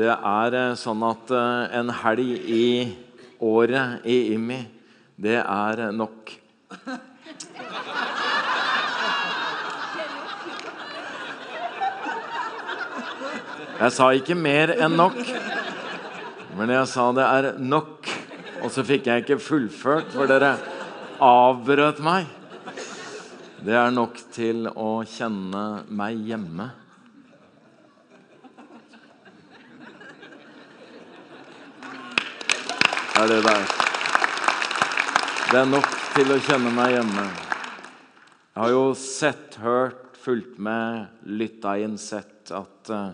Det er eh, sånn at eh, en helg i året i IMI, det er nok. Jeg sa ikke mer enn nok, men jeg sa det er nok. Og så fikk jeg ikke fullført, for dere avbrøt meg. Det er nok til å kjenne meg hjemme. Er det der. Det er nok til å kjenne meg hjemme. Jeg har jo sett, hørt, fulgt med, lytta inn, sett at uh,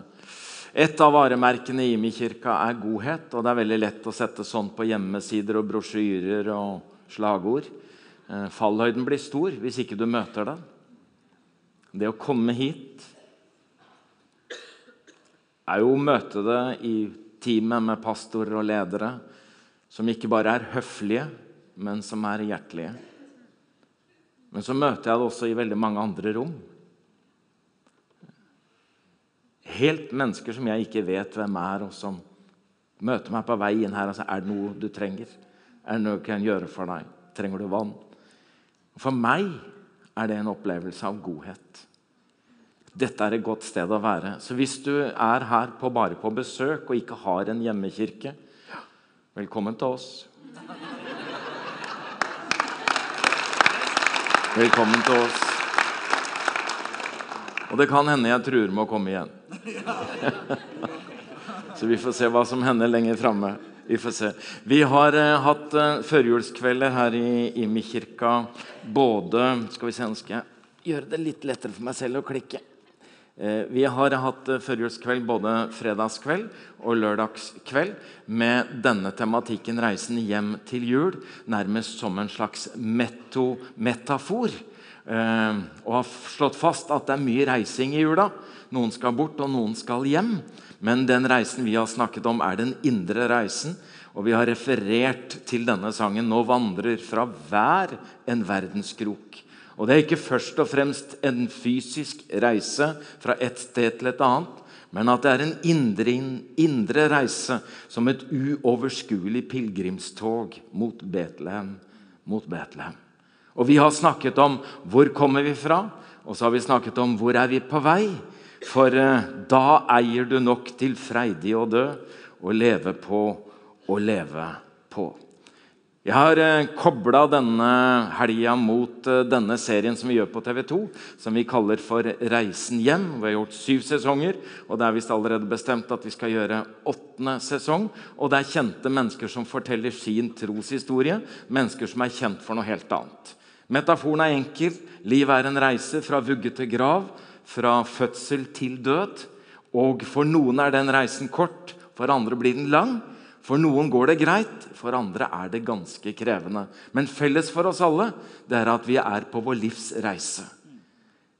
et av varemerkene i Imi-kirka er godhet. Og det er veldig lett å sette sånn på hjemmesider og brosjyrer og slagord. Uh, fallhøyden blir stor hvis ikke du møter den. Det å komme hit er jo å møte det i teamet med pastorer og ledere som ikke bare er høflige, men som er hjertelige. Men så møter jeg det også i veldig mange andre rom. Helt mennesker som jeg ikke vet hvem er, og som møter meg på vei inn her sier er det noe du trenger. Er det noe jeg kan gjøre for deg? Trenger du vann? For meg er det en opplevelse av godhet. Dette er et godt sted å være. Så hvis du er her på, bare på besøk og ikke har en hjemmekirke, velkommen til oss. Velkommen til oss. Og det kan hende jeg truer med å komme igjen. Så vi får se hva som hender lenger framme. Vi får se. Vi har eh, hatt eh, førjulskvelder her i Imi-kirka. Både Skal vi se, nå skal jeg gjøre det litt lettere for meg selv å klikke. Uh, vi har hatt uh, førjulskveld både fredagskveld og lørdagskveld med denne tematikken 'Reisen hjem til jul', nærmest som en slags metto, metafor. og har slått fast at det er mye reising i jula. Noen skal bort, og noen skal hjem. Men den reisen vi har snakket om, er den indre reisen. Og vi har referert til denne sangen 'Nå vandrer fra hver en verdenskrok'. Og Det er ikke først og fremst en fysisk reise fra et sted til et annet, men at det er en indre, indre reise som et uoverskuelig pilegrimstog mot Betlehem. Mot Betlehem. Og Vi har snakket om hvor kommer vi fra, og så har vi snakket om hvor er vi på vei. For eh, da eier du nok til freidig å dø og leve på og leve på. Jeg har eh, kobla denne helga mot eh, denne serien som vi gjør på TV 2, som vi kaller for Reisen hjem. Vi har gjort syv sesonger, og det er visst allerede bestemt at vi skal gjøre åttende sesong. Og det er kjente mennesker som forteller sin troshistorie, mennesker som er kjent for noe helt annet. Metaforen er enkel. Livet er en reise fra vugge til grav fra fødsel til død. Og for noen er den reisen kort, for andre blir den lang. For noen går det greit, for andre er det ganske krevende. Men felles for oss alle det er at vi er på vår livs reise.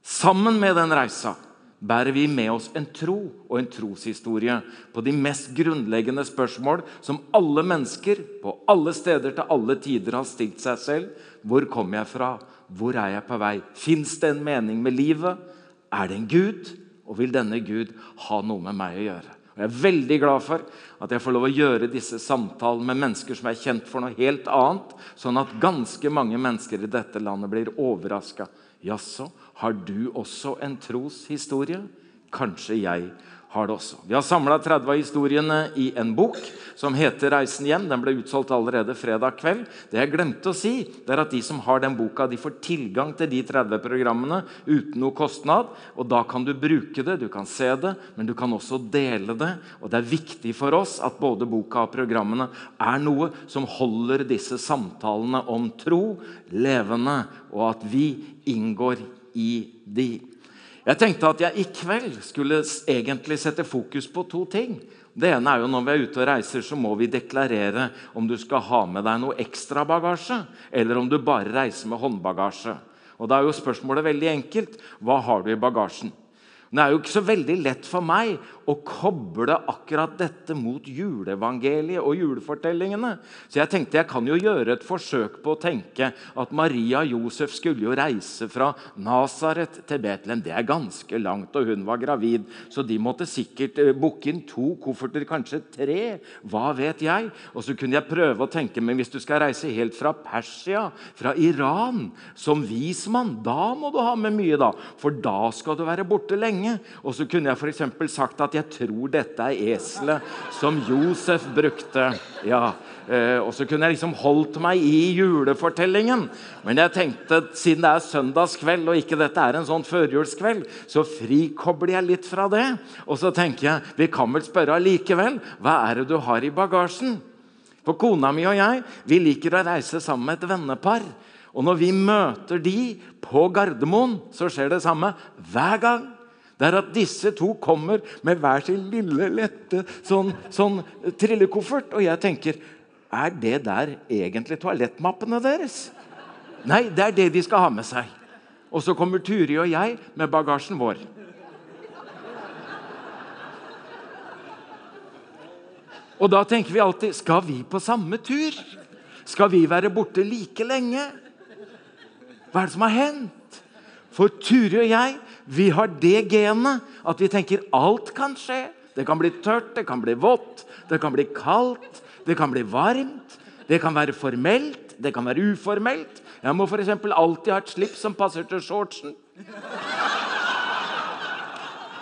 Sammen med den reisa bærer vi med oss en tro og en troshistorie på de mest grunnleggende spørsmål som alle mennesker på alle steder til alle tider har stilt seg selv. Hvor kommer jeg fra? Hvor er jeg på vei? Fins det en mening med livet? Er det en Gud, og vil denne Gud ha noe med meg å gjøre? Og Jeg er veldig glad for at jeg får lov å gjøre disse samtalene med mennesker som er kjent for noe helt annet, sånn at ganske mange mennesker i dette landet blir overraska. Jaså, har du også en troshistorie? Kanskje jeg har det også. Vi har samla 30 av historiene i en bok som heter 'Reisen hjem'. Den ble utsolgt allerede fredag kveld. Det jeg glemte å si, det er at de som har den boka, de får tilgang til de 30 programmene uten noe kostnad. og Da kan du bruke det, du kan se det, men du kan også dele det. Og Det er viktig for oss at både boka og programmene er noe som holder disse samtalene om tro levende, og at vi inngår i de. Jeg tenkte at jeg i kveld skulle egentlig sette fokus på to ting. Det ene er jo Når vi er ute og reiser, så må vi deklarere om du skal ha med deg noe ekstra bagasje, eller om du bare reiser med håndbagasje. Og Da er jo spørsmålet veldig enkelt. Hva har du i bagasjen? Det er jo ikke så veldig lett for meg å koble akkurat dette mot juleevangeliet og julefortellingene. Så jeg tenkte jeg kan jo gjøre et forsøk på å tenke at Maria Josef skulle jo reise fra Nasaret til Betlehem. Det er ganske langt, og hun var gravid, så de måtte sikkert uh, booke inn to kofferter, kanskje tre. Hva vet jeg? Og så kunne jeg prøve å tenke, men hvis du skal reise helt fra Persia, fra Iran, som vismann, da må du ha med mye, da. For da skal du være borte lenge. Og så kunne jeg f.eks. sagt at jeg tror dette er eselet som Josef brukte. Ja, eh, Og så kunne jeg liksom holdt meg i julefortellingen. Men jeg tenkte, siden det er søndagskveld og ikke dette er en sånn førjulskveld, så frikobler jeg litt fra det. Og så tenker jeg, vi kan vel spørre allikevel. Hva er det du har i bagasjen? For kona mi og jeg vi liker å reise sammen med et vennepar. Og når vi møter de på Gardermoen, så skjer det samme hver gang. Det er at disse to kommer med hver sin lille, lette sånn, sånn trillekoffert. Og jeg tenker Er det der egentlig toalettmappene deres? Nei, det er det de skal ha med seg. Og så kommer Turi og jeg med bagasjen vår. Og da tenker vi alltid Skal vi på samme tur? Skal vi være borte like lenge? Hva er det som har hendt? For Turi og jeg vi har det genet at vi tenker alt kan skje. Det kan bli tørt, det kan bli vått, det kan bli kaldt, det kan bli varmt. Det kan være formelt, det kan være uformelt. Jeg må f.eks. alltid ha et slips som passer til shortsen.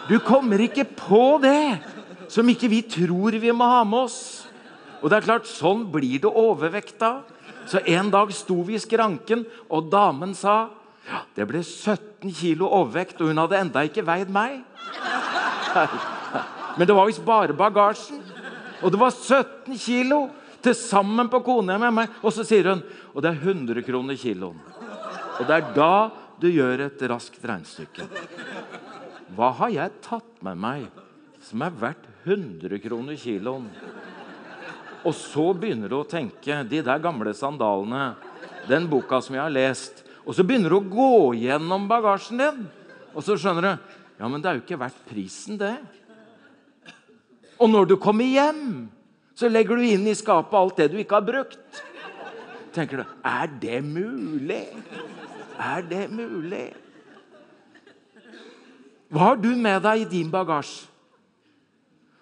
Du kommer ikke på det som ikke vi tror vi må ha med oss. Og det er klart, Sånn blir det overvekt av. Så en dag sto vi i skranken, og damen sa ja, det ble 17 kilo overvekt, og hun hadde enda ikke veid meg. Men det var visst bare bagasjen. Og det var 17 kilo til sammen på kona med meg. Og så sier hun og det er 100 kroner kiloen. Og det er da du gjør et raskt regnestykke. Hva har jeg tatt med meg som er verdt 100 kroner kiloen? Og så begynner du å tenke de der gamle sandalene, den boka som jeg har lest. Og så begynner du å gå gjennom bagasjen din, og så skjønner du ja, men det er jo ikke verdt prisen, det. Og når du kommer hjem, så legger du inn i skapet alt det du ikke har brukt. tenker du er det mulig? Er det mulig? Hva har du med deg i din bagasje?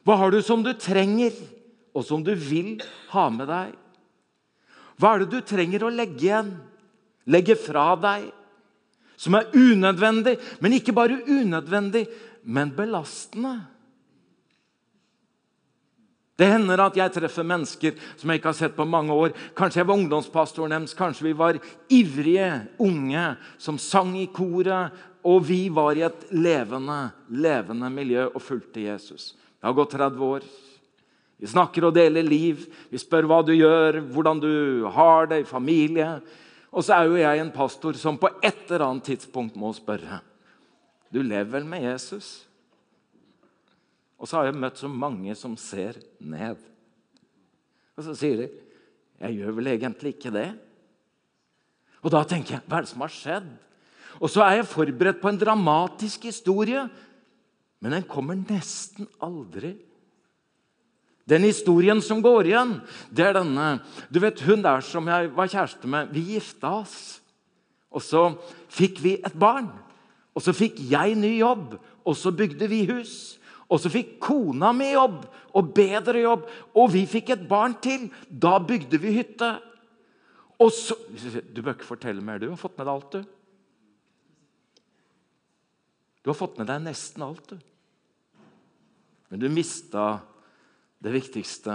Hva har du som du trenger? og som du vil ha med deg. Hva er det du trenger å legge igjen, legge fra deg, som er unødvendig, men ikke bare unødvendig, men belastende? Det hender at jeg treffer mennesker som jeg ikke har sett på mange år. Kanskje jeg var ungdomspastoren deres, kanskje vi var ivrige unge som sang i koret, og vi var i et levende, levende miljø og fulgte Jesus. Det har gått 30 år. Vi snakker og deler liv. Vi spør hva du gjør, hvordan du har det i familie. Og så er jo jeg en pastor som på et eller annet tidspunkt må spørre. Du lever vel med Jesus? Og så har jeg møtt så mange som ser ned. Og så sier de, 'Jeg gjør vel egentlig ikke det.' Og da tenker jeg, hva er det som har skjedd? Og så er jeg forberedt på en dramatisk historie, men den kommer nesten aldri den historien som går igjen, det er denne Du vet, Hun der som jeg var kjæreste med, vi gifta oss. Og så fikk vi et barn. Og så fikk jeg ny jobb, og så bygde vi hus. Og så fikk kona mi jobb, og bedre jobb, og vi fikk et barn til. Da bygde vi hytte. Og så Du bør ikke fortelle mer. Du har fått med deg alt, du. Du har fått med deg nesten alt, du. Men du mista det viktigste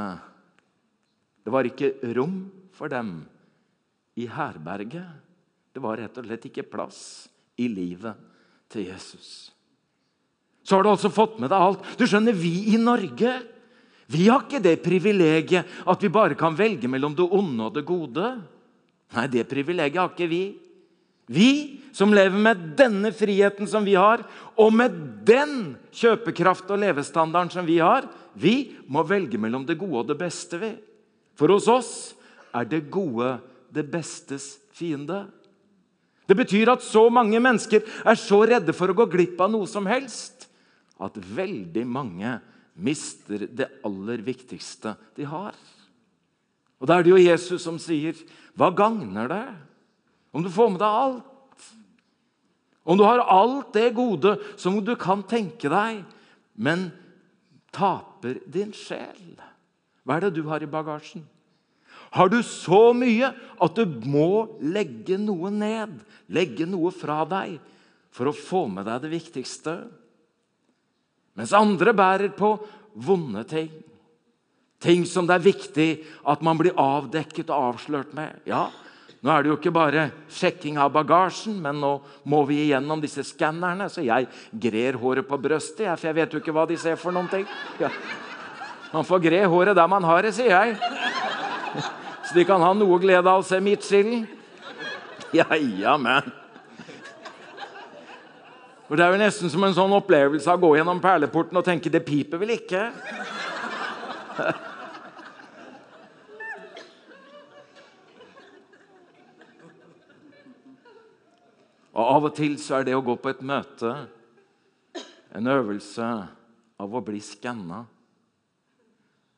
Det var ikke rom for dem i herberget. Det var rett og slett ikke plass i livet til Jesus. Så har du altså fått med deg alt. Du skjønner, Vi i Norge vi har ikke det privilegiet at vi bare kan velge mellom det onde og det gode. Nei, det privilegiet har ikke vi. Vi som lever med denne friheten som vi har, og med den kjøpekraft og levestandarden som vi har, vi må velge mellom det gode og det beste. vi. For hos oss er det gode det bestes fiende. Det betyr at så mange mennesker er så redde for å gå glipp av noe som helst, at veldig mange mister det aller viktigste de har. Og Da er det jo Jesus som sier, 'Hva gagner det om du får med deg alt?' Om du har alt det gode som du kan tenke deg, men taper din sjel. Hva er det du har i bagasjen? Har du så mye at du må legge noe ned, legge noe fra deg, for å få med deg det viktigste? Mens andre bærer på vonde ting. Ting som det er viktig at man blir avdekket og avslørt med. Ja, nå er det jo ikke bare sjekking av bagasjen, men nå må vi igjennom disse skannerne. Så jeg grer håret på brøstet, jeg, for jeg vet jo ikke hva de ser for noen ting. Ja. Man får gre håret der man har det, sier jeg. Så de kan ha noe glede av å se midtskillen. Ja, ja, men. For Det er jo nesten som en sånn opplevelse av å gå gjennom perleporten og tenke 'det piper vel ikke'? Og Av og til så er det å gå på et møte en øvelse av å bli skanna.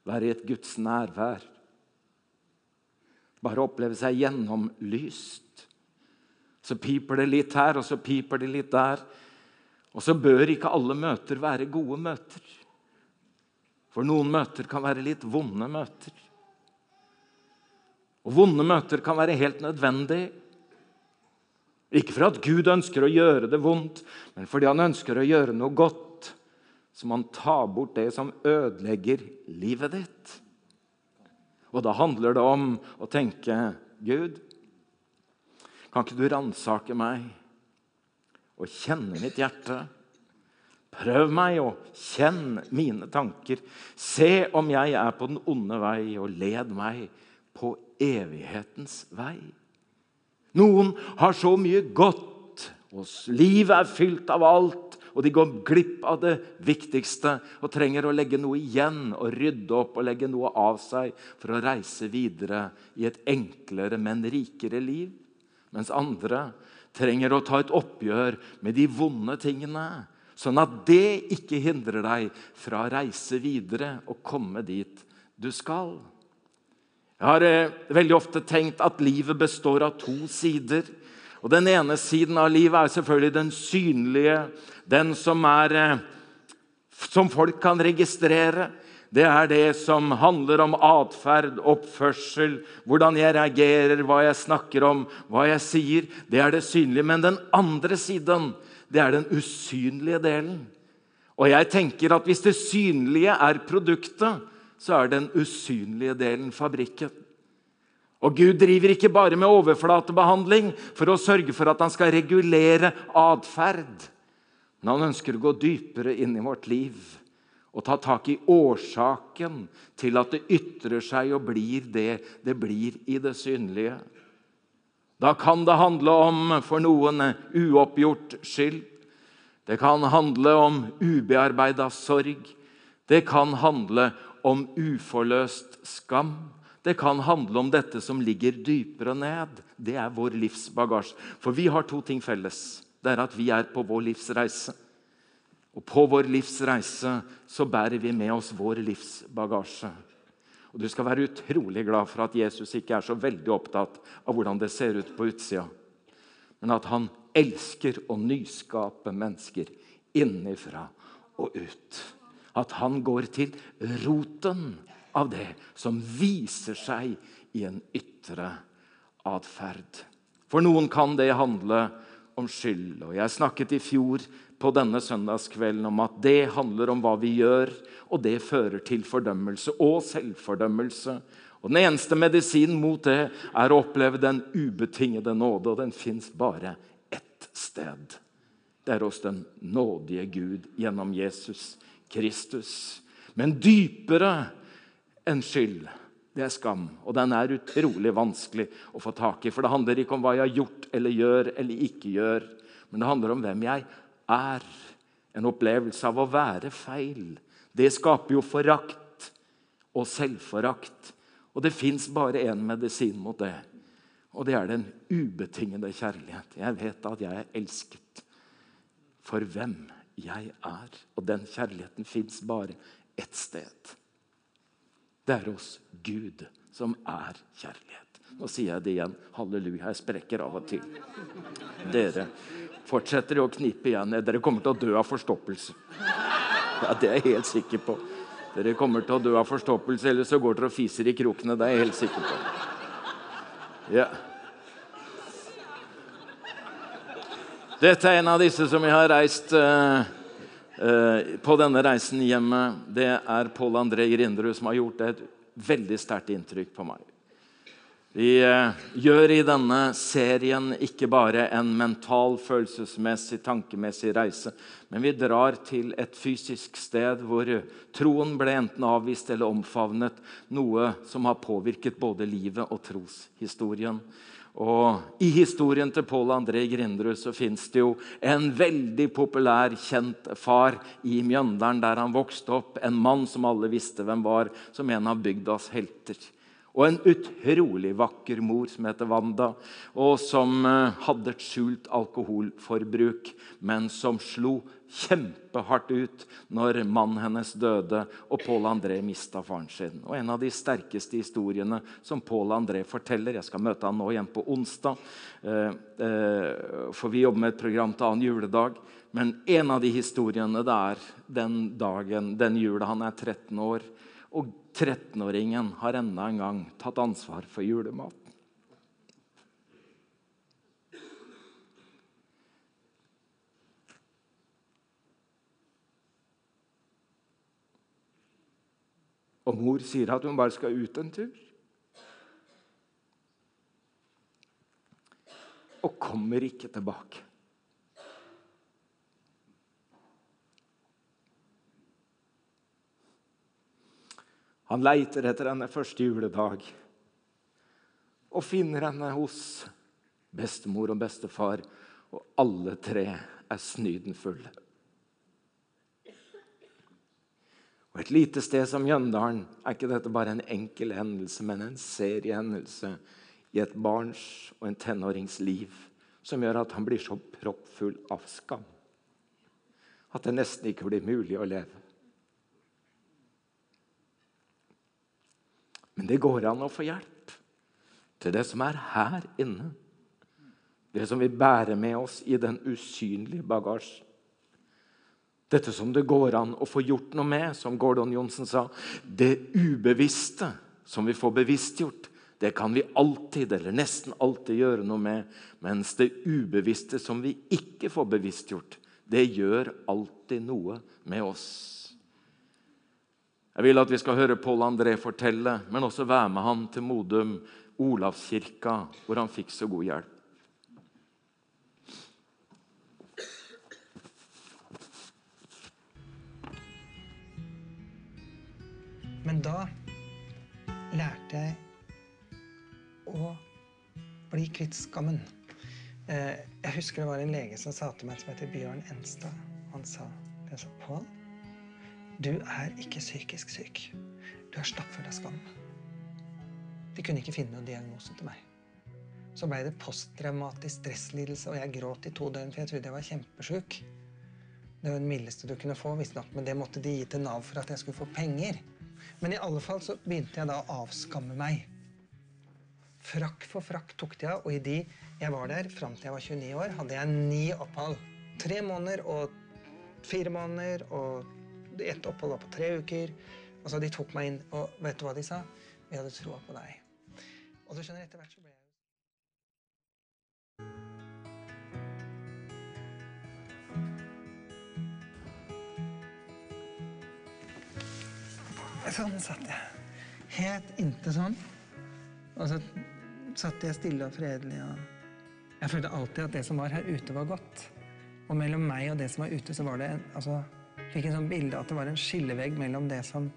Være i et Guds nærvær. Bare oppleve seg gjennomlyst. Så piper det litt her, og så piper det litt der. Og så bør ikke alle møter være gode møter. For noen møter kan være litt vonde møter. Og vonde møter kan være helt nødvendig. Ikke for at Gud ønsker å gjøre det vondt, men fordi han ønsker å gjøre noe godt. Så må han ta bort det som ødelegger livet ditt. Og da handler det om å tenke Gud, kan ikke du ransake meg? og kjenne mitt hjerte. Prøv meg og kjenn mine tanker. Se om jeg er på den onde vei, og led meg på evighetens vei. Noen har så mye godt, og livet er fylt av alt, og de går glipp av det viktigste og trenger å legge noe igjen og rydde opp og legge noe av seg for å reise videre i et enklere, men rikere liv. Mens andre trenger å ta et oppgjør med de vonde tingene. Sånn at det ikke hindrer deg fra å reise videre og komme dit du skal. Jeg har eh, veldig ofte tenkt at livet består av to sider. Og Den ene siden av livet er selvfølgelig den synlige, den som, er, eh, som folk kan registrere det er det som handler om atferd, oppførsel, hvordan jeg reagerer, hva jeg snakker om, hva jeg sier. Det er det synlige. Men den andre siden, det er den usynlige delen. Og jeg tenker at hvis det synlige er produktet, så er den usynlige delen fabrikken. Og Gud driver ikke bare med overflatebehandling for å sørge for at han skal regulere atferd. Men han ønsker å gå dypere inn i vårt liv og ta tak i årsaken til at det ytrer seg og blir det det blir i det synlige. Da kan det handle om for noen uoppgjort skyld. Det kan handle om ubearbeida sorg. Det kan handle om uforløst skam. Det kan handle om dette som ligger dypere ned. Det er vår livsbagasje. For vi har to ting felles. Det er at vi er på vår livsreise. Og på vår livsreise så bærer vi med oss vår livsbagasje. Og Du skal være utrolig glad for at Jesus ikke er så veldig opptatt av hvordan det ser ut på utsida, men at han elsker å nyskape mennesker innenfra og ut. At han går til roten av det som viser seg i en ytre atferd. For noen kan det handle om skyld. Og Jeg snakket i fjor på denne søndagskvelden om at det handler om hva vi gjør, og det fører til fordømmelse og selvfordømmelse. Og Den eneste medisinen mot det er å oppleve den ubetingede nåde, og den fins bare ett sted. Det er hos den nådige Gud gjennom Jesus Kristus. Men dypere enn skyld, det er skam. Og den er utrolig vanskelig å få tak i. For det handler ikke om hva jeg har gjort eller gjør eller ikke gjør, men det handler om hvem jeg er en opplevelse av å være feil. Det skaper jo forakt og selvforakt. Og det fins bare én medisin mot det, og det er den ubetingede kjærlighet. Jeg vet at jeg er elsket for hvem jeg er. Og den kjærligheten fins bare ett sted. Det er hos Gud, som er kjærlighet. Nå sier jeg det igjen. Halleluja. Jeg sprekker av og til. Dere fortsetter å knipe igjen. Dere kommer til å dø av forstoppelse. Ja, Det er jeg helt sikker på. Dere kommer til å dø av forstoppelse, eller så går dere og fiser i krokene. Det er jeg helt sikker på. Ja. Dette er en av disse som jeg har reist uh, uh, på denne reisen hjemme. Det er Pål André Grinderud som har gjort et veldig sterkt inntrykk på meg. Vi uh, gjør i denne serien ikke bare en mental, følelsesmessig, tankemessig reise, men vi drar til et fysisk sted hvor troen ble enten avvist eller omfavnet, noe som har påvirket både livet og troshistorien. Og I historien til Pål André Grinderud så fins det jo en veldig populær, kjent far i Mjøndalen, der han vokste opp. En mann som alle visste hvem var, som en av bygdas helter. Og en utrolig vakker mor som heter Wanda, og som eh, hadde et skjult alkoholforbruk, men som slo kjempehardt ut når mannen hennes døde og Pål André mista faren sin. Og En av de sterkeste historiene som Pål André forteller Jeg skal møte han nå igjen på onsdag, eh, eh, for vi jobber med et program til annen juledag. Men en av de historiene det er den dagen, den jula han er 13 år. Og 13-åringen har enda en gang tatt ansvar for julematen. Og mor sier at hun bare skal ut en tur. Og kommer ikke tilbake. Han leiter etter henne første juledag og finner henne hos bestemor og bestefar, og alle tre er snydenfulle. Og Et lite sted som Jøndalen er ikke dette bare en enkel hendelse, men en seriehendelse i et barns og en tenårings liv som gjør at han blir så proppfull av skam at det nesten ikke blir mulig å leve. Men det går an å få hjelp til det som er her inne. Det som vi bærer med oss i den usynlige bagasjen. Dette som det går an å få gjort noe med, som Gordon Johnsen sa. Det ubevisste som vi får bevisstgjort, det kan vi alltid eller nesten alltid gjøre noe med. Mens det ubevisste som vi ikke får bevisstgjort, det gjør alltid noe med oss. Jeg vil at vi skal høre Pål André fortelle, men også være med han til Modum Olavskirka, hvor han fikk så god hjelp. Men da lærte jeg å bli kvitt skammen. Eh, jeg husker det var en lege som sa til meg, som heter Bjørn Enstad. Han sa det sa, Pål, du er ikke psykisk syk. Du er stappfull av skam. De kunne ikke finne noen diagnose til meg. Så blei det posttraumatisk stresslidelse, og jeg gråt i to døgn, for jeg trodde jeg var kjempesjuk. Det var den mildeste du kunne få, visstnok, men det måtte de gi til Nav for at jeg skulle få penger. Men i alle fall så begynte jeg da å avskamme meg. Frakk for frakk tok de av, og i de jeg var der fram til jeg var 29 år, hadde jeg ni opphold. Tre måneder og fire måneder, og ett opphold var på tre uker. Altså, De tok meg inn, og vet du hva de sa? Vi hadde troa på deg. Og du skjønner, etter hvert så ble jeg Sånn satt jeg. Helt inntil sånn. Og så satt jeg stille og fredelig. Og jeg følte alltid at det som var her ute, var godt. Og mellom meg og det som var ute, så var det en, altså, fikk en sånn bilde at det var en skillevegg mellom det som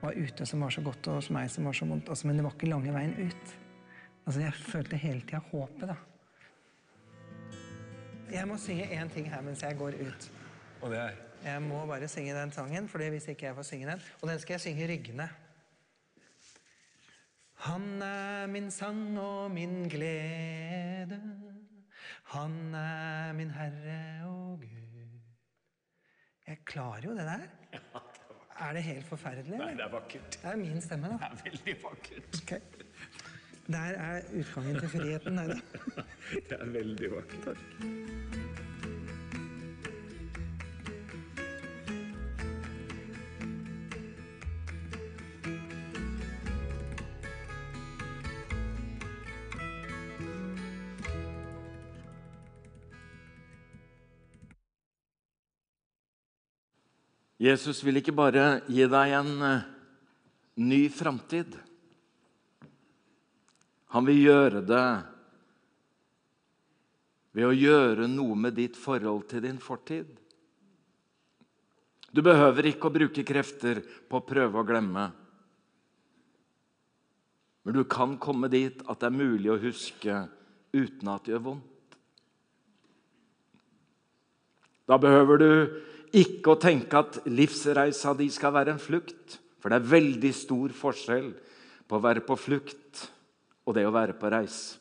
var ute, som var så godt, og hos meg som var så vondt. Altså, men det var ikke lange veien ut. Altså, jeg følte hele tida håpet, da. Jeg må synge én ting her mens jeg går ut. Og det er Jeg må bare synge den sangen, for hvis ikke jeg får synge den. Og den skal jeg synge ryggende. Han er min sang og min glede. Han er min Herre og Gud. Jeg klarer jo det der. Ja, det Er er det helt forferdelig? Nei, det er vakkert. Det er min stemme, da. Det er veldig vakkert. Ok. Der er utgangen til friheten. Nei da. Det er veldig vakkert. Jesus vil ikke bare gi deg en eh, ny framtid. Han vil gjøre det ved å gjøre noe med ditt forhold til din fortid. Du behøver ikke å bruke krefter på å prøve å glemme. Men du kan komme dit at det er mulig å huske uten at det gjør vondt. Da behøver du ikke å tenke at livsreisa di skal være en flukt. For det er veldig stor forskjell på å være på flukt og det å være på reis.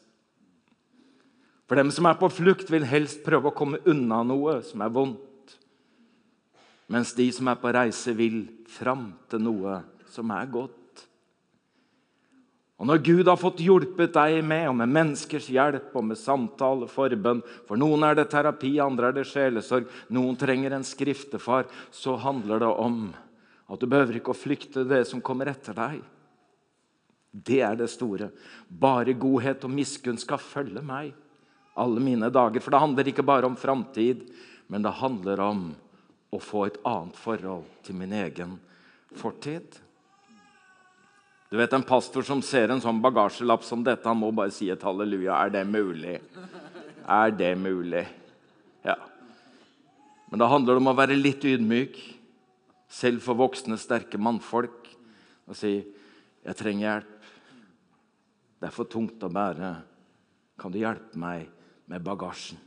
For dem som er på flukt, vil helst prøve å komme unna noe som er vondt. Mens de som er på reise, vil fram til noe som er godt. Og Når Gud har fått hjulpet deg med, og med menneskers hjelp og med samtale, forbønn For noen er det terapi, andre er det sjelesorg, noen trenger en skriftefar. Så handler det om at du behøver ikke å flykte det som kommer etter deg. Det er det store. Bare godhet og miskunn skal følge meg alle mine dager. For det handler ikke bare om framtid, men det handler om å få et annet forhold til min egen fortid. Du vet En pastor som ser en sånn bagasjelapp som dette, han må bare si et halleluja. Er det mulig? Er det mulig? Ja. Men da handler det om å være litt ydmyk, selv for voksne, sterke mannfolk, og si 'Jeg trenger hjelp. Det er for tungt å bære. Kan du hjelpe meg med bagasjen?'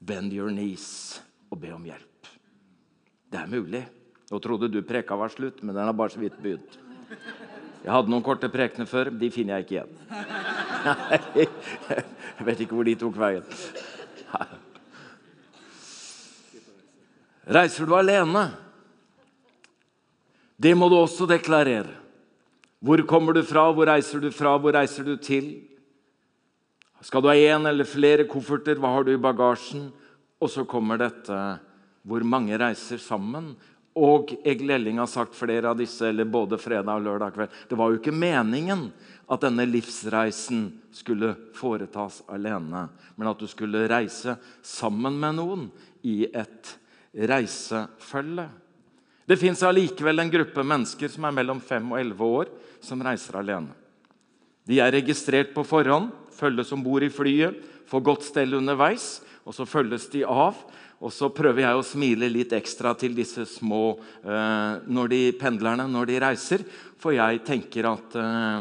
Bend your knees og be om hjelp. Det er mulig. Nå trodde du preka var slutt, men den har bare så vidt begynt. Jeg hadde noen korte prekener før. De finner jeg ikke igjen. Jeg vet ikke hvor de tok veien. Reiser du alene? Det må du også deklarere. Hvor kommer du fra? Hvor reiser du fra? Hvor reiser du til? Skal du ha én eller flere kofferter? Hva har du i bagasjen? Og så kommer dette hvor mange reiser sammen. Og Egil Elling har sagt flere av disse, eller både fredag og lørdag kveld. Det var jo ikke meningen at denne livsreisen skulle foretas alene, men at du skulle reise sammen med noen i et reisefølge. Det fins allikevel en gruppe mennesker som er mellom 5 og 11 år, som reiser alene. De er registrert på forhånd, følges om bord i flyet, får godt stell underveis, og så følges de av. Og så prøver jeg å smile litt ekstra til disse små eh, når de, pendlerne når de reiser, for jeg tenker at eh,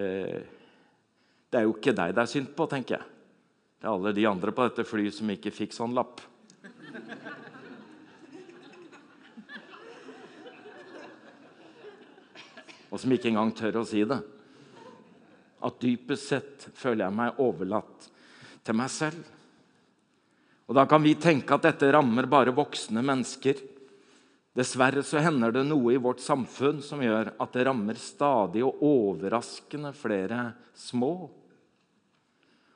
eh, Det er jo ikke deg det er synd på, tenker jeg. Det er alle de andre på dette flyet som ikke fikk sånn lapp. Og som ikke engang tør å si det. At dypest sett føler jeg meg overlatt til meg selv. Og Da kan vi tenke at dette rammer bare voksne mennesker. Dessverre så hender det noe i vårt samfunn som gjør at det rammer stadig og overraskende flere små.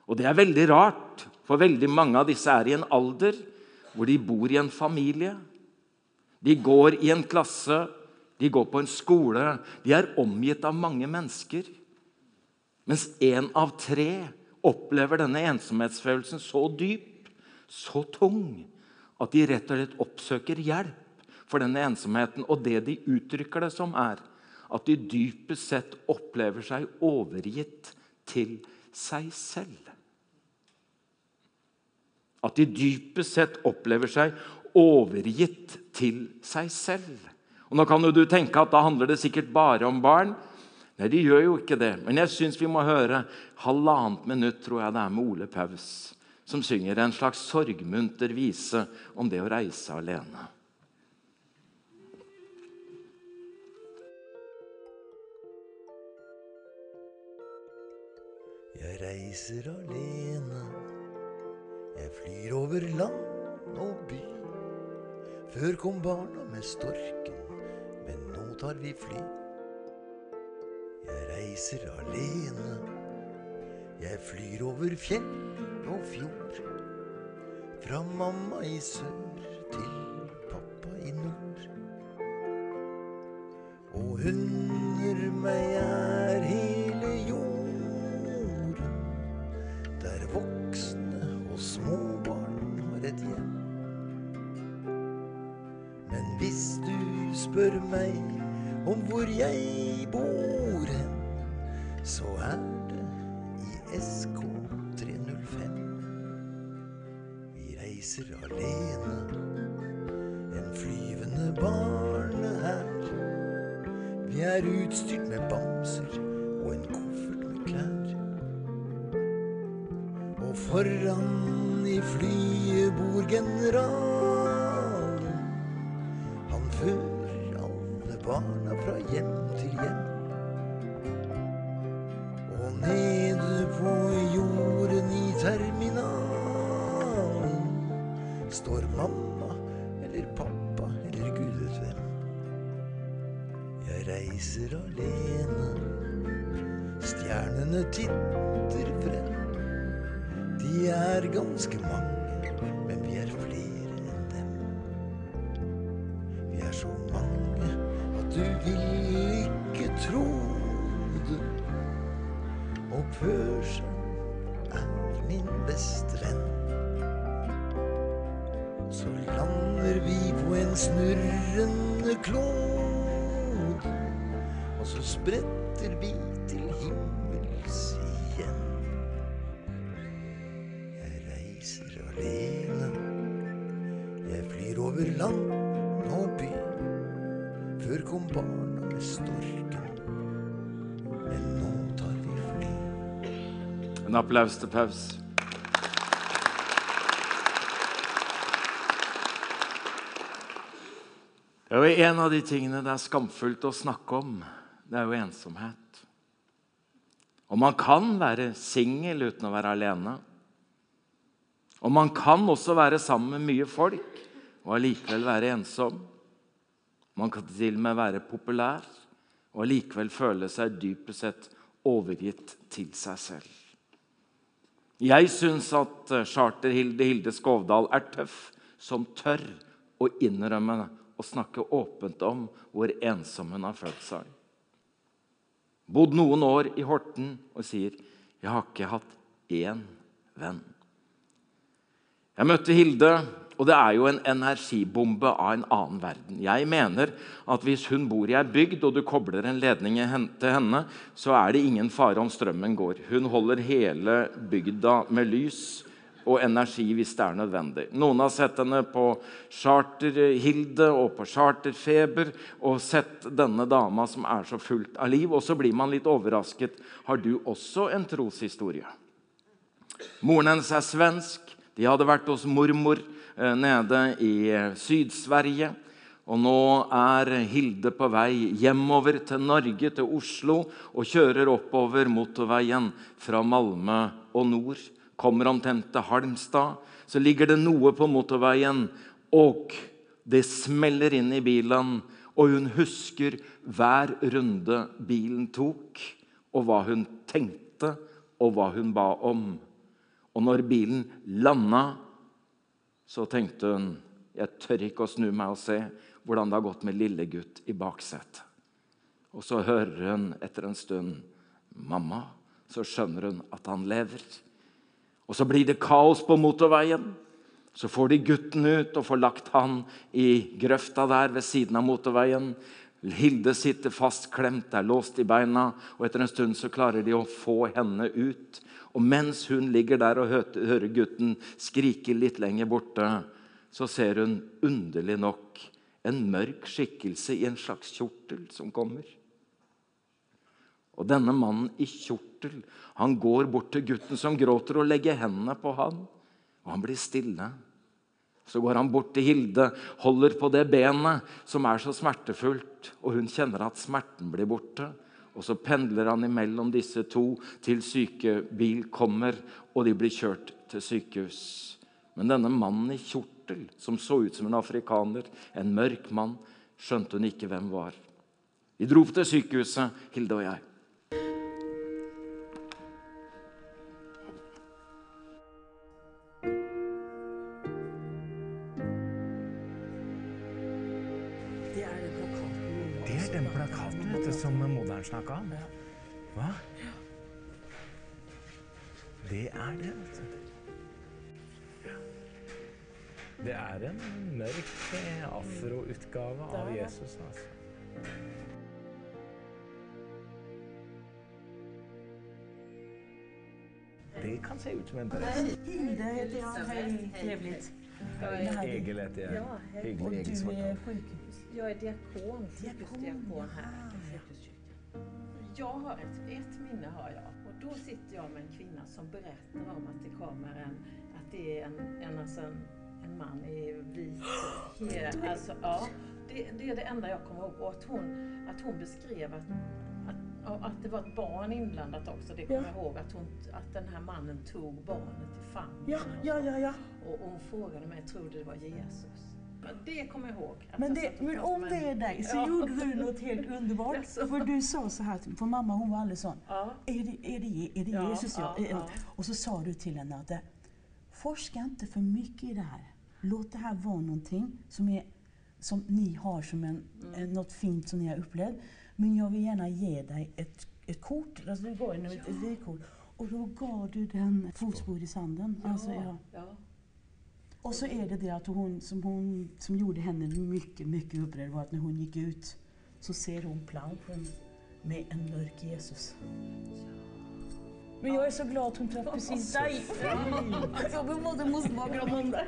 Og det er veldig rart, for veldig mange av disse er i en alder hvor de bor i en familie. De går i en klasse, de går på en skole, de er omgitt av mange mennesker. Mens én av tre opplever denne ensomhetsfølelsen så dyp, så tung, at de rett og slett oppsøker hjelp for denne ensomheten. Og det de uttrykker det som, er at de dypest sett opplever seg overgitt til seg selv. At de dypest sett opplever seg overgitt til seg selv. Og Nå kan jo du tenke at da handler det sikkert bare om barn. Nei, de gjør jo ikke det. Men jeg syns vi må høre halvannet minutt tror jeg det er med Ole Paus, som synger en slags sorgmunter vise om det å reise alene. Jeg reiser alene. Jeg flyr over land og by. Før kom barna med storken, men nå tar vi fly. Jeg reiser alene. Jeg flyr over fjell og fjord. Fra mamma i sør til pappa i nord. Og under meg er hele jorden, der voksne og små barn har et hjem. Men hvis du spør meg om hvor jeg bor hen, så er det i SK 305. Vi reiser alene, en flyvende barnehær. Vi er utstyrt med bamser og en koffert med klær. Og foran i flyet bor generalen. Han fører alle barna fra hjem til hjem. Mamma eller pappa eller gud vet hvem. Jeg reiser alene. Stjernene titter frem. De er ganske mange, snurrende klod. Og så spretter vi til himmels igjen. Jeg reiser alene. Jeg flyr over land og by. Før kom barna med storken. Men nå tar vi fly. En applaus til Paus. Det er jo En av de tingene det er skamfullt å snakke om, det er jo ensomhet. Og man kan være singel uten å være alene. Og man kan også være sammen med mye folk og allikevel være ensom. Man kan til og med være populær og allikevel føle seg dypest sett overgitt til seg selv. Jeg syns at eh, Charter-Hilde Hilde Skovdal er tøff som tør å innrømme og snakke åpent om hvor ensom hun har følt seg. Bodd noen år i Horten og sier 'Jeg har ikke hatt én venn'. Jeg møtte Hilde, og det er jo en energibombe av en annen verden. Jeg mener at hvis hun bor i ei bygd, og du kobler en ledning til henne, så er det ingen fare om strømmen går. Hun holder hele bygda med lys og energi hvis det er nødvendig. Noen har sett henne på Charter-Hilde og på Charter-Feber og sett denne dama som er så fullt av liv, og så blir man litt overrasket. Har du også en troshistorie? Moren hennes er svensk. De hadde vært hos mormor eh, nede i eh, Syd-Sverige. Og nå er Hilde på vei hjemover til Norge, til Oslo, og kjører oppover motorveien fra Malmö og nord. Kommer omtrent til Halmstad. Så ligger det noe på motorveien, og det smeller inn i bilen. Og hun husker hver runde bilen tok, og hva hun tenkte, og hva hun ba om. Og når bilen landa, så tenkte hun jeg tør ikke å snu meg og se hvordan det har gått med lille gutt i baksetet. Og så hører hun etter en stund 'mamma'. Så skjønner hun at han lever. Og så blir det kaos på motorveien. Så får de gutten ut og får lagt han i grøfta der ved siden av motorveien. Hilde sitter fastklemt, er låst i beina, og etter en stund så klarer de å få henne ut. Og mens hun ligger der og hører gutten skrike litt lenger borte, så ser hun underlig nok en mørk skikkelse i en slags kjortel som kommer. Og denne mannen i kjortel han går bort til gutten som gråter, og legger hendene på han. Og han blir stille. Så går han bort til Hilde, holder på det benet som er så smertefullt, og hun kjenner at smerten blir borte. Og så pendler han imellom disse to til sykebil kommer, og de blir kjørt til sykehus. Men denne mannen i kjortel, som så ut som en afrikaner, en mørk mann, skjønte hun ikke hvem var. Vi dro til sykehuset, Hilde og jeg. Snakka om. Hva? Det er det, vet du. Det er en mørk eh, afroutgave av Jesus, altså. Det kan se ut som en prest. Hilde heter jeg. Hei, trevligt. Egil heter jeg. Ja. Hyggelig, Egil Svartdal. Jag är diakon, sjukhusdiakon här. Jag har ett, ett minne har jag och då sitter jag med en kvinna som berättar om att det kommer en, att det är en, en, alltså en, en man i vit he, alltså, ja, det, det är det enda jag kommer ihåg och att hon, att hon beskrev att, att, att det var ett barn inblandat också, det kommer Ja. jag ihåg att, hon, att den här mannen tog barnet i famnen Ja, ja, ja, ja. Och, och hon frågade mig, tror du det var Jesus? Men det kommer jag ihåg. Att Men, det, men om det är dig så Ja. gjorde du något helt underbart. För du sa så här, för mamma hon var aldrig sån. Ja. Är det, är det, är det Ja, Jesus? Ja. ja. Och så sa du till henne att forska inte för mycket i det här. Låt det här vara någonting som, är, som ni har som en, mm. något fint som ni har upplevt. Men jag vill gärna ge dig ett, ett kort. Alltså du gav henne ett, ett vykort. Och då gav du den fotspår i sanden. Alltså, ja. Och så är det det att hon som, hon, som gjorde henne mycket, mycket upprörd var att när hon gick ut så ser hon planschen med en mörk Jesus. Men jag är så glad att hon träffade precis dig. Så vi måste måste vara om det.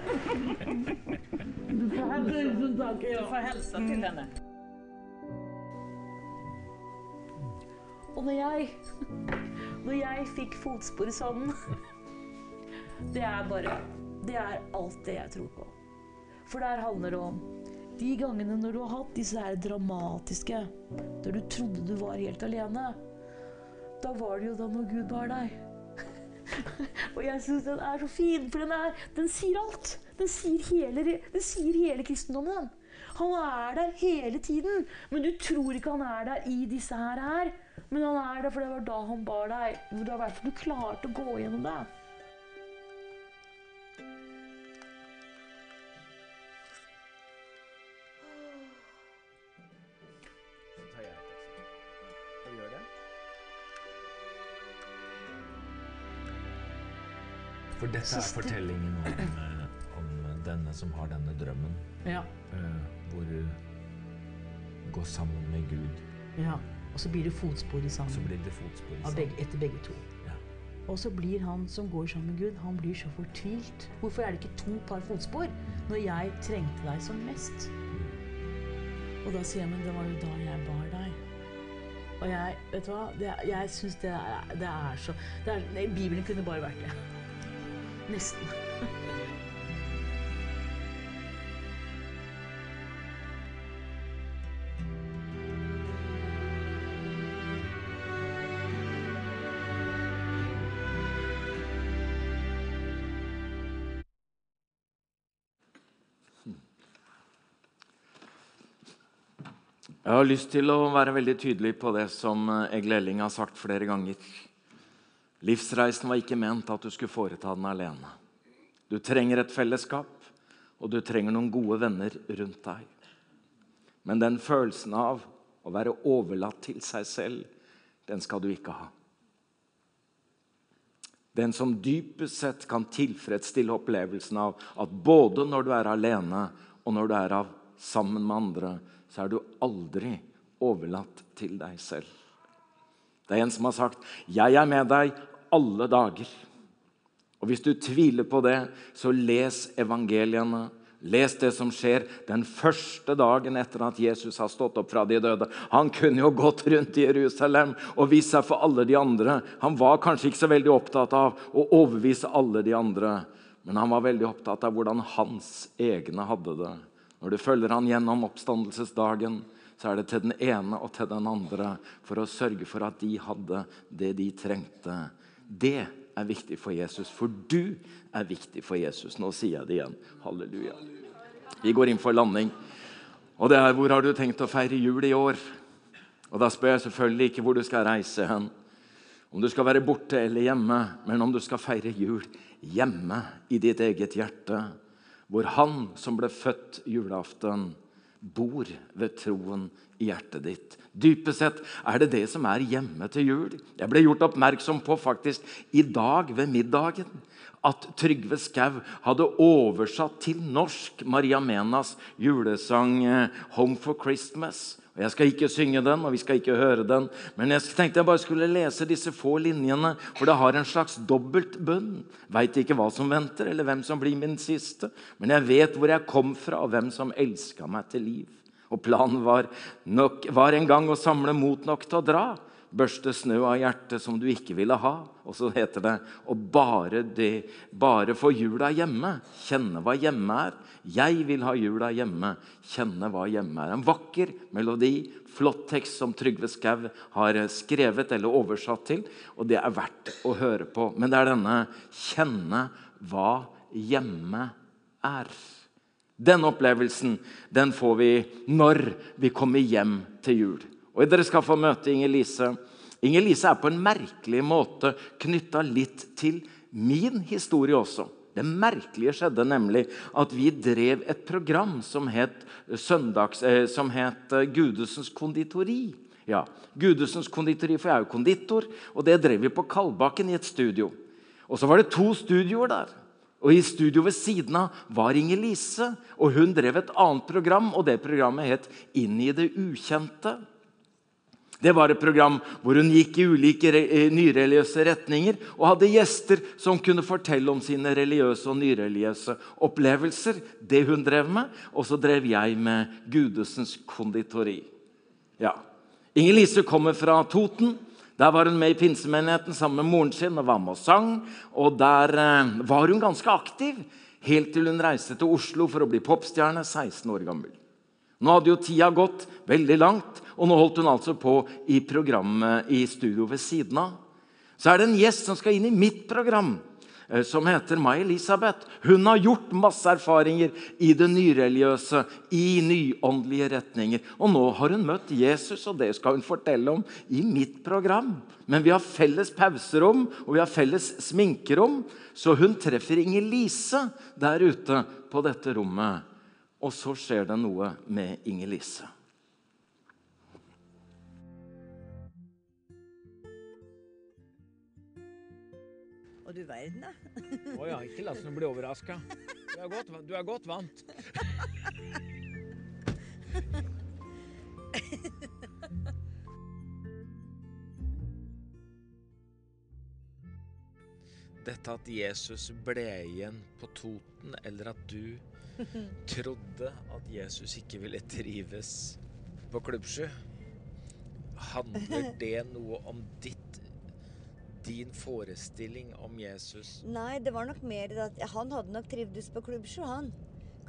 Tusen tack. Du får hälsa till henne. Og når jeg, når jeg fikk fotspor i sanden Det er bare Det er alt det jeg tror på. For der handler det om de gangene når du har hatt disse her dramatiske Der du trodde du var helt alene. Da var det jo da når Gud bar deg. Og jeg syns den er så fin, for den, er, den sier alt. Den sier hele, den sier hele kristendommen. Han er der hele tiden, men du tror ikke han er der i disse her. Men han er der, for det var da han bar deg. Det var derfor du klarte å gå gjennom det. For dette er fortellingen om, eh, om denne som har denne drømmen, Ja. eh, hvor du går sammen med Gud. ja. Og så blir det fotspor i sammen. Så blir det fotspor i sammen. begge, etter begge to. Ja. Og så blir han som går sammen med Gud, han blir så fortvilt. Hvorfor er det ikke to par fotspor når jeg trengte deg som mest? Og da sier jeg, men det var jo da jeg bar deg. Og jeg, vet du hva, det, jeg syns det, det er så det er, Bibelen kunne bare vært det. Nesten. Jeg har lyst til å være veldig tydelig på det som Egil Elling har sagt flere ganger. Livsreisen var ikke ment at du skulle foreta den alene. Du trenger et fellesskap, og du trenger noen gode venner rundt deg. Men den følelsen av å være overlatt til seg selv, den skal du ikke ha. Den som dypest sett kan tilfredsstille opplevelsen av at både når du er alene og når du er av sammen med andre, så er du aldri overlatt til deg selv. Det er en som har sagt 'Jeg er med deg alle dager'. Og Hvis du tviler på det, så les evangeliene. Les det som skjer den første dagen etter at Jesus har stått opp fra de døde. Han kunne jo gått rundt i Jerusalem og vist seg for alle de andre. Han var kanskje ikke så veldig opptatt av å overbevise alle de andre, men han var veldig opptatt av hvordan hans egne hadde det. Når du følger han gjennom oppstandelsesdagen, så er det til den ene og til den andre for å sørge for at de hadde det de trengte. Det er viktig for Jesus, for du er viktig for Jesus. Nå sier jeg det igjen. Halleluja. Vi går inn for landing. Og det er hvor har du tenkt å feire jul i år? Og Da spør jeg selvfølgelig ikke hvor du skal reise hen, om du skal være borte eller hjemme, men om du skal feire jul hjemme i ditt eget hjerte, hvor Han som ble født julaften, bor ved troen i hjertet ditt. Dypest sett er det det som er hjemme til jul. Jeg ble gjort oppmerksom på faktisk i dag ved middagen at Trygve Skau hadde oversatt til norsk Maria Menas julesang eh, 'Home for Christmas'. Og Jeg skal ikke synge den, og vi skal ikke høre den, men jeg tenkte jeg bare skulle lese disse få linjene, for det har en slags dobbelt bunn. Veit ikke hva som venter, eller hvem som blir min siste, men jeg vet hvor jeg kom fra, og hvem som elska meg til liv. Og planen var, nok, var en gang å samle mot nok til å dra børste snø av hjertet som du ikke ville ha. Og så heter det å bare, det, bare få jula hjemme. Kjenne hva hjemme er. Jeg vil ha jula hjemme. Kjenne hva hjemme er. En vakker melodi, flott tekst som Trygve Skau har skrevet eller oversatt til. Og det er verdt å høre på. Men det er denne 'kjenne hva hjemme er'. Den opplevelsen den får vi når vi kommer hjem til jul. Og Dere skal få møte Inger Lise. Inger Lise er på en merkelig måte knytta litt til min historie også. Det merkelige skjedde nemlig at vi drev et program som het, søndags, eh, som het eh, Gudesens konditori. Ja, Gudesens konditori, for jeg er jo konditor, og det drev vi på Kalbakken i et studio. Og så var det to studioer der. Og I studio ved siden av var Inger Lise, og hun drev et annet program. og Det programmet het Inn i det ukjente. Det var et program hvor hun gikk i ulike eh, nyreligiøse retninger og hadde gjester som kunne fortelle om sine religiøse og nyreligiøse opplevelser. Det hun drev med. Og så drev jeg med Gudesens konditori. Ja. Inger Lise kommer fra Toten. Der var hun med i pinsemenigheten sammen med moren sin og var med og sang. Og der eh, var hun ganske aktiv helt til hun reiste til Oslo for å bli popstjerne, 16 år gammel. Nå hadde jo tida gått veldig langt, og nå holdt hun altså på i programmet i studio ved siden av. Så er det en gjest som skal inn i mitt program, eh, som heter May-Elisabeth. Hun har gjort masse erfaringer i det nyreligiøse, i nyåndelige retninger. Og nå har hun møtt Jesus, og det skal hun fortelle om i mitt program. Men vi har felles pauserom, og vi har felles sminkerom, så hun treffer Inger Lise der ute på dette rommet. Og så skjer det noe med Inger du verden, da. Å ja, ikke la oss bli overraska. Du, du er godt vant. Dette at Jesus ble igjen på Toten, eller at du trodde at Jesus ikke ville trives på Klubbsju, handler det noe om ditt din forestilling om Jesus? Nei, det var nok mer at han hadde nok trivdes på Klubbsjø, han.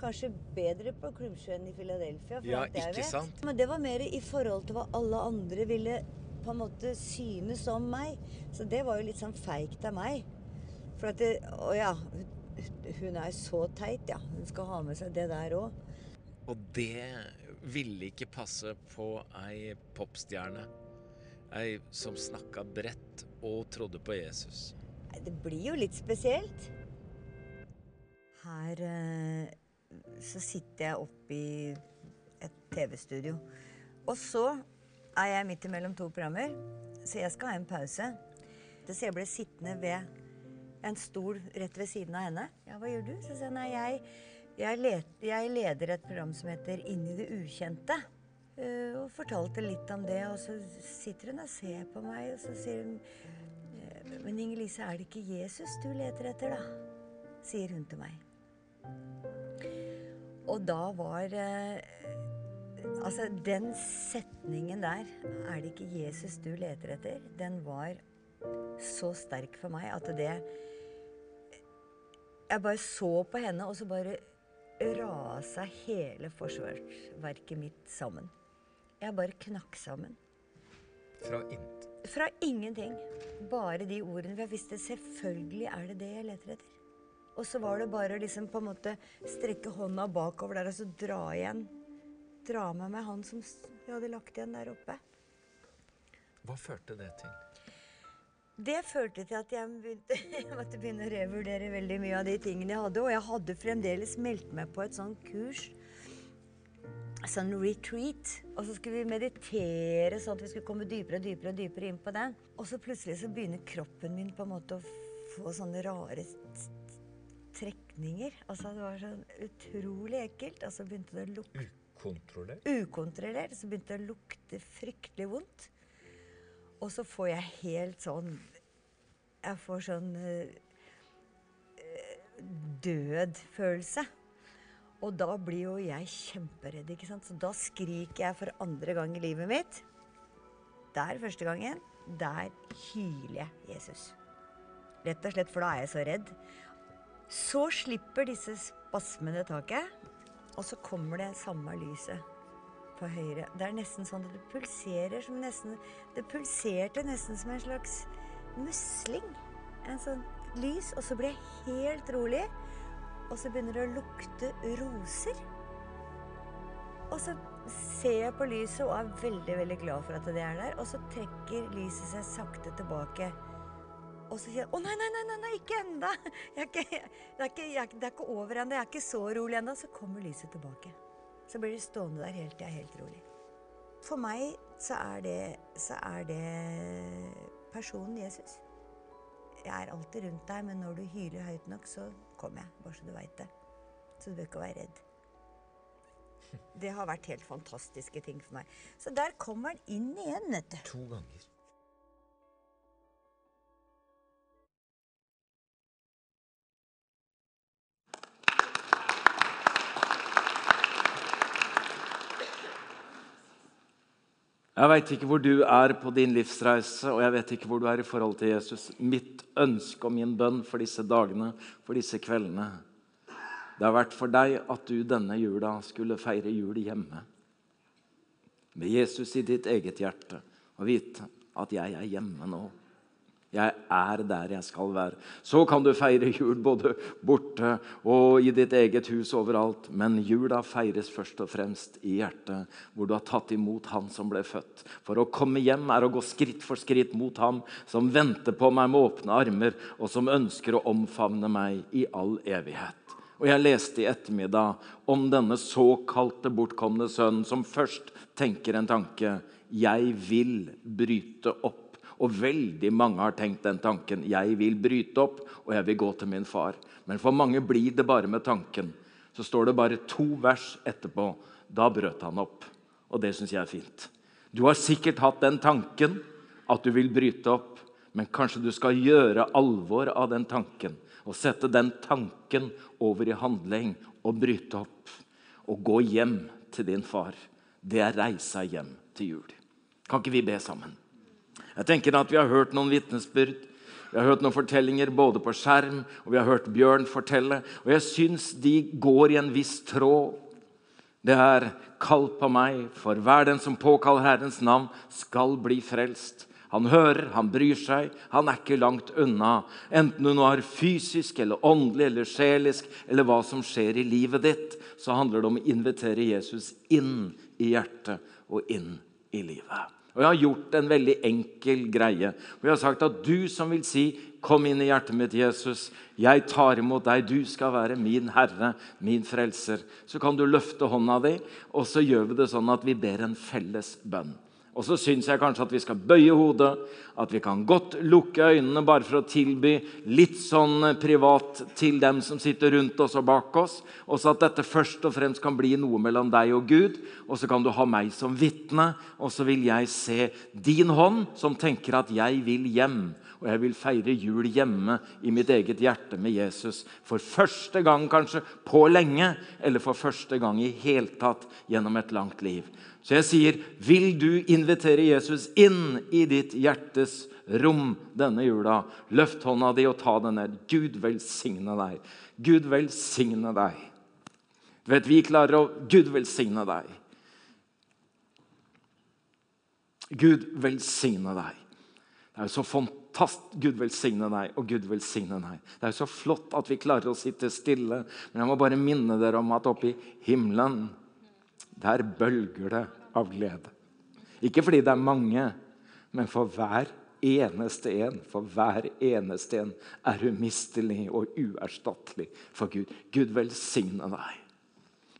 Kanskje bedre på Klubbsjø enn i Philadelphia. For Ja, ikke sant? Men det var mer i forhold til hva alle andre ville på en måte synes om meg. Så det var jo litt sånn feigt av meg. For at det, Å ja, hun- hun er så teit, ja. Hun skal ha med seg det der òg. Og det ville ikke passe på ei popstjerne. Ei som snakka bredt og trodde på Jesus. Det blir jo litt spesielt. Her eh, så sitter jeg oppe i et TV-studio. Og så er jeg midt imellom to programmer, så jeg skal ha en pause. Så jeg ble sittende ved en stol rett ved siden av henne. Ja, hva gjør du? Så sier jeg nei, jeg, jeg, let, jeg leder et program som heter Inn i det ukjente. Eh, og fortalte litt om det, og så sitter hun og ser på meg, og så sier hun eh, Men Inger-Lise, er det ikke Jesus du leter etter, da? Sier hun til meg. Og da var eh, Altså, den setningen der, er det ikke Jesus du leter etter, den var så sterk for meg at det Jeg bare så på henne, og så bare rasa hele forsvarsverket mitt sammen. Jeg bare knakk sammen. Fra int. Fra ingenting. Bare de ordene. For jeg visste selvfølgelig er det det jeg leter etter. Og så var det bare å liksom på en måte strekke hånda bakover der og så dra igjen. Dra med meg han som jeg hadde lagt igjen der oppe. Hva førte det til? Det førte til at jeg, begynte, jeg måtte begynne å revurdere veldig mye av de tingene jeg hadde. Og jeg hadde fremdeles meldt meg på et sånt kurs, sånn retreat. Og så skulle vi meditere sånn at vi skulle komme dypere og dypere dypere inn på den. Og så plutselig så begynner kroppen min på en måte å få sånne rare trekninger. Altså det var sånn utrolig ekkelt. Og så begynte det å lukte Ukontrollert? ukontrollert. Så begynte det å lukte fryktelig vondt. Og så får jeg helt sånn Jeg får sånn øh, død følelse. Og da blir jo jeg kjemperedd, ikke sant. Så da skriker jeg for andre gang i livet mitt. Der første gangen, der hyler jeg Jesus. Rett og slett, for da er jeg så redd. Så slipper disse spasmene taket, og så kommer det samme lyset på høyre. Det er nesten sånn at det pulserer som nesten Det pulserte nesten som en slags musling. En sånn lys. Og så blir jeg helt rolig. Og så begynner det å lukte roser. Og så ser jeg på lyset og er veldig veldig glad for at det er der. Og så trekker lyset seg sakte tilbake. Og så sier jeg 'Å, nei, nei, nei, nei, ikke ennå'. Det, det, er ikke over ennå. Jeg er ikke så rolig ennå. Så kommer lyset tilbake. Så blir det stående der helt til jeg er helt rolig. For meg så er det, så er det personen Jesus. Jeg er alltid rundt deg, men når du hyler høyt nok, så kommer jeg. Bare så du veit det. Så du bør ikke være redd. Det har vært helt fantastiske ting for meg. Så der kommer han inn igjen, vet du. To ganger. Jeg veit ikke hvor du er på din livsreise, og jeg vet ikke hvor du er i forhold til Jesus. Mitt ønske og min bønn for disse dagene, for disse kveldene, det har vært for deg at du denne jula skulle feire jul hjemme. Med Jesus i ditt eget hjerte og vite at jeg er hjemme nå. Jeg er der jeg skal være. Så kan du feire jul både borte og i ditt eget hus overalt. Men jula feires først og fremst i hjertet, hvor du har tatt imot Han som ble født. For å komme hjem er å gå skritt for skritt mot Ham som venter på meg med åpne armer, og som ønsker å omfavne meg i all evighet. Og Jeg leste i ettermiddag om denne såkalte bortkomne sønnen som først tenker en tanke. Jeg vil bryte opp og veldig mange har tenkt den tanken. Jeg vil bryte opp, og jeg vil gå til min far. Men for mange blir det bare med tanken. Så står det bare to vers etterpå. Da brøt han opp. Og det syns jeg er fint. Du har sikkert hatt den tanken at du vil bryte opp, men kanskje du skal gjøre alvor av den tanken. Og sette den tanken over i handling og bryte opp. Og gå hjem til din far. Det er reisa hjem til jul. Kan ikke vi be sammen? Jeg tenker at Vi har hørt noen vitnesbyrd, vi har hørt noen fortellinger både på skjerm og vi har hørt Bjørn fortelle. Og jeg syns de går i en viss tråd. Det er 'Kall på meg, for hver den som påkaller Herrens navn, skal bli frelst'. Han hører, han bryr seg, han er ikke langt unna. Enten du nå er fysisk eller åndelig eller sjelisk, eller hva som skjer i livet ditt, så handler det om å invitere Jesus inn i hjertet og inn i livet. Og jeg har gjort en veldig enkel greie. Og jeg har sagt at du som vil si 'Kom inn i hjertet mitt, Jesus. Jeg tar imot deg. Du skal være min Herre, min Frelser.' Så kan du løfte hånda di, og så gjør vi det sånn at vi ber en felles bønn. Og så syns jeg kanskje at vi skal bøye hodet, at vi kan godt lukke øynene bare for å tilby litt sånn privat til dem som sitter rundt oss og bak oss. Og så at dette først og fremst kan bli noe mellom deg og Gud. Og så kan du ha meg som vitne, og så vil jeg se din hånd som tenker at jeg vil hjem. Og jeg vil feire jul hjemme i mitt eget hjerte med Jesus. For første gang kanskje på lenge, eller for første gang i hele tatt gjennom et langt liv. Så jeg sier, vil du invitere Jesus inn i ditt hjertes rom denne jula? Løft hånda di og ta den ned. Gud velsigne deg. Gud velsigne deg. Du vet, Vi klarer å Gud velsigne deg. Gud velsigne deg. Det er jo så fantastisk. Gud velsigne deg, og Gud velsigne deg. Det er jo så flott at vi klarer å sitte stille. Men jeg må bare minne dere om at oppe i himmelen der bølger det av glede. Ikke fordi det er mange, Men for hver eneste en, for hver eneste en er umistelig og uerstattelig for Gud. Gud velsigne deg.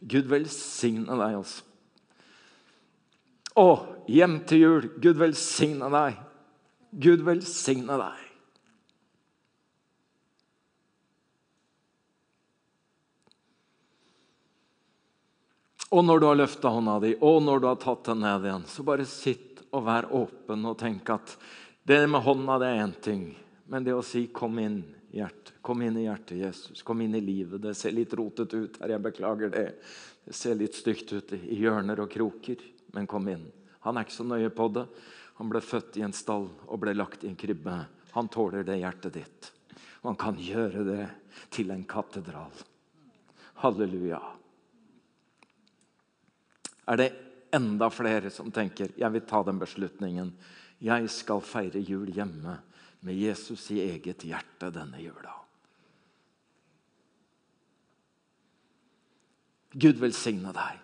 Gud velsigne deg også. Å, hjem til jul. Gud velsigne deg. Gud velsigne deg. Og når du har løfta hånda di, og når du har tatt den ned igjen, så bare sitt og vær åpen og tenk at det med hånda det er én ting, men det å si 'kom inn', hjerte, kom inn i hjertet, Jesus, kom inn i livet Det ser litt rotete ut her, jeg beklager det. Det ser litt stygt ut i hjørner og kroker, men kom inn. Han er ikke så nøye på det. Han ble født i en stall og ble lagt i en krybbe. Han tåler det hjertet ditt. Og han kan gjøre det til en katedral. Halleluja. Er det enda flere som tenker jeg vil ta den beslutningen? Jeg skal feire jul hjemme med Jesus i eget hjerte denne jula. Gud velsigne deg.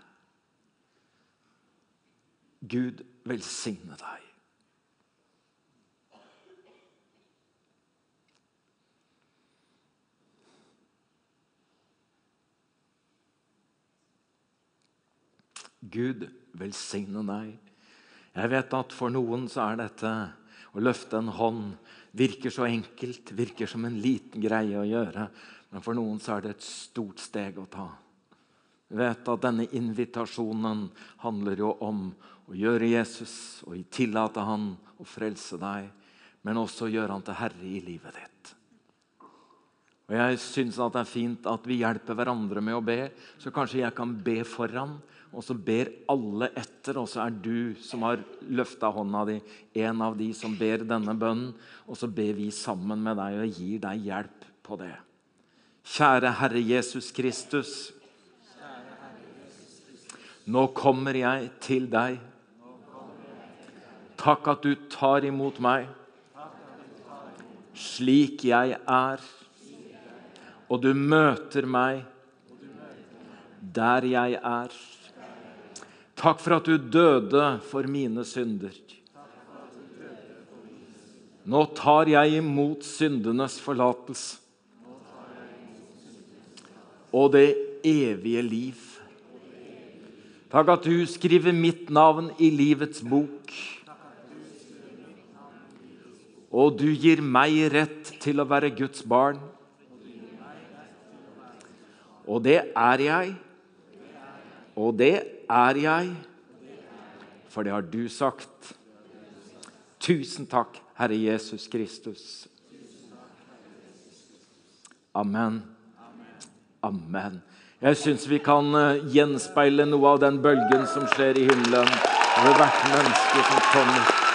Gud velsigne deg. Gud velsigne deg. Jeg vet at for noen så er dette å løfte en hånd virker så enkelt, virker som en liten greie å gjøre. Men for noen så er det et stort steg å ta. Vi vet at denne invitasjonen handler jo om å gjøre Jesus og tillate han å frelse deg, men også gjøre han til herre i livet ditt. Og Jeg syns det er fint at vi hjelper hverandre med å be, så kanskje jeg kan be foran og så ber alle etter, og så er du som har løfta hånda di, en av de som ber denne bønnen. Og så ber vi sammen med deg og gir deg hjelp på det. Kjære Herre Jesus Kristus. Nå kommer jeg til deg. Takk at du tar imot meg slik jeg er, og du møter meg der jeg er. Takk for at du døde for mine synder. Nå tar jeg imot syndenes forlatelse og det evige liv. Takk at du skriver mitt navn i livets bok. Og du gir meg rett til å være Guds barn. Og det er jeg. Og det er jeg, for det har du sagt. Tusen takk, Herre Jesus Kristus. Amen. Amen. Jeg syns vi kan eh, gjenspeile noe av den bølgen som skjer i himmelen ved hvert menneske som kommer.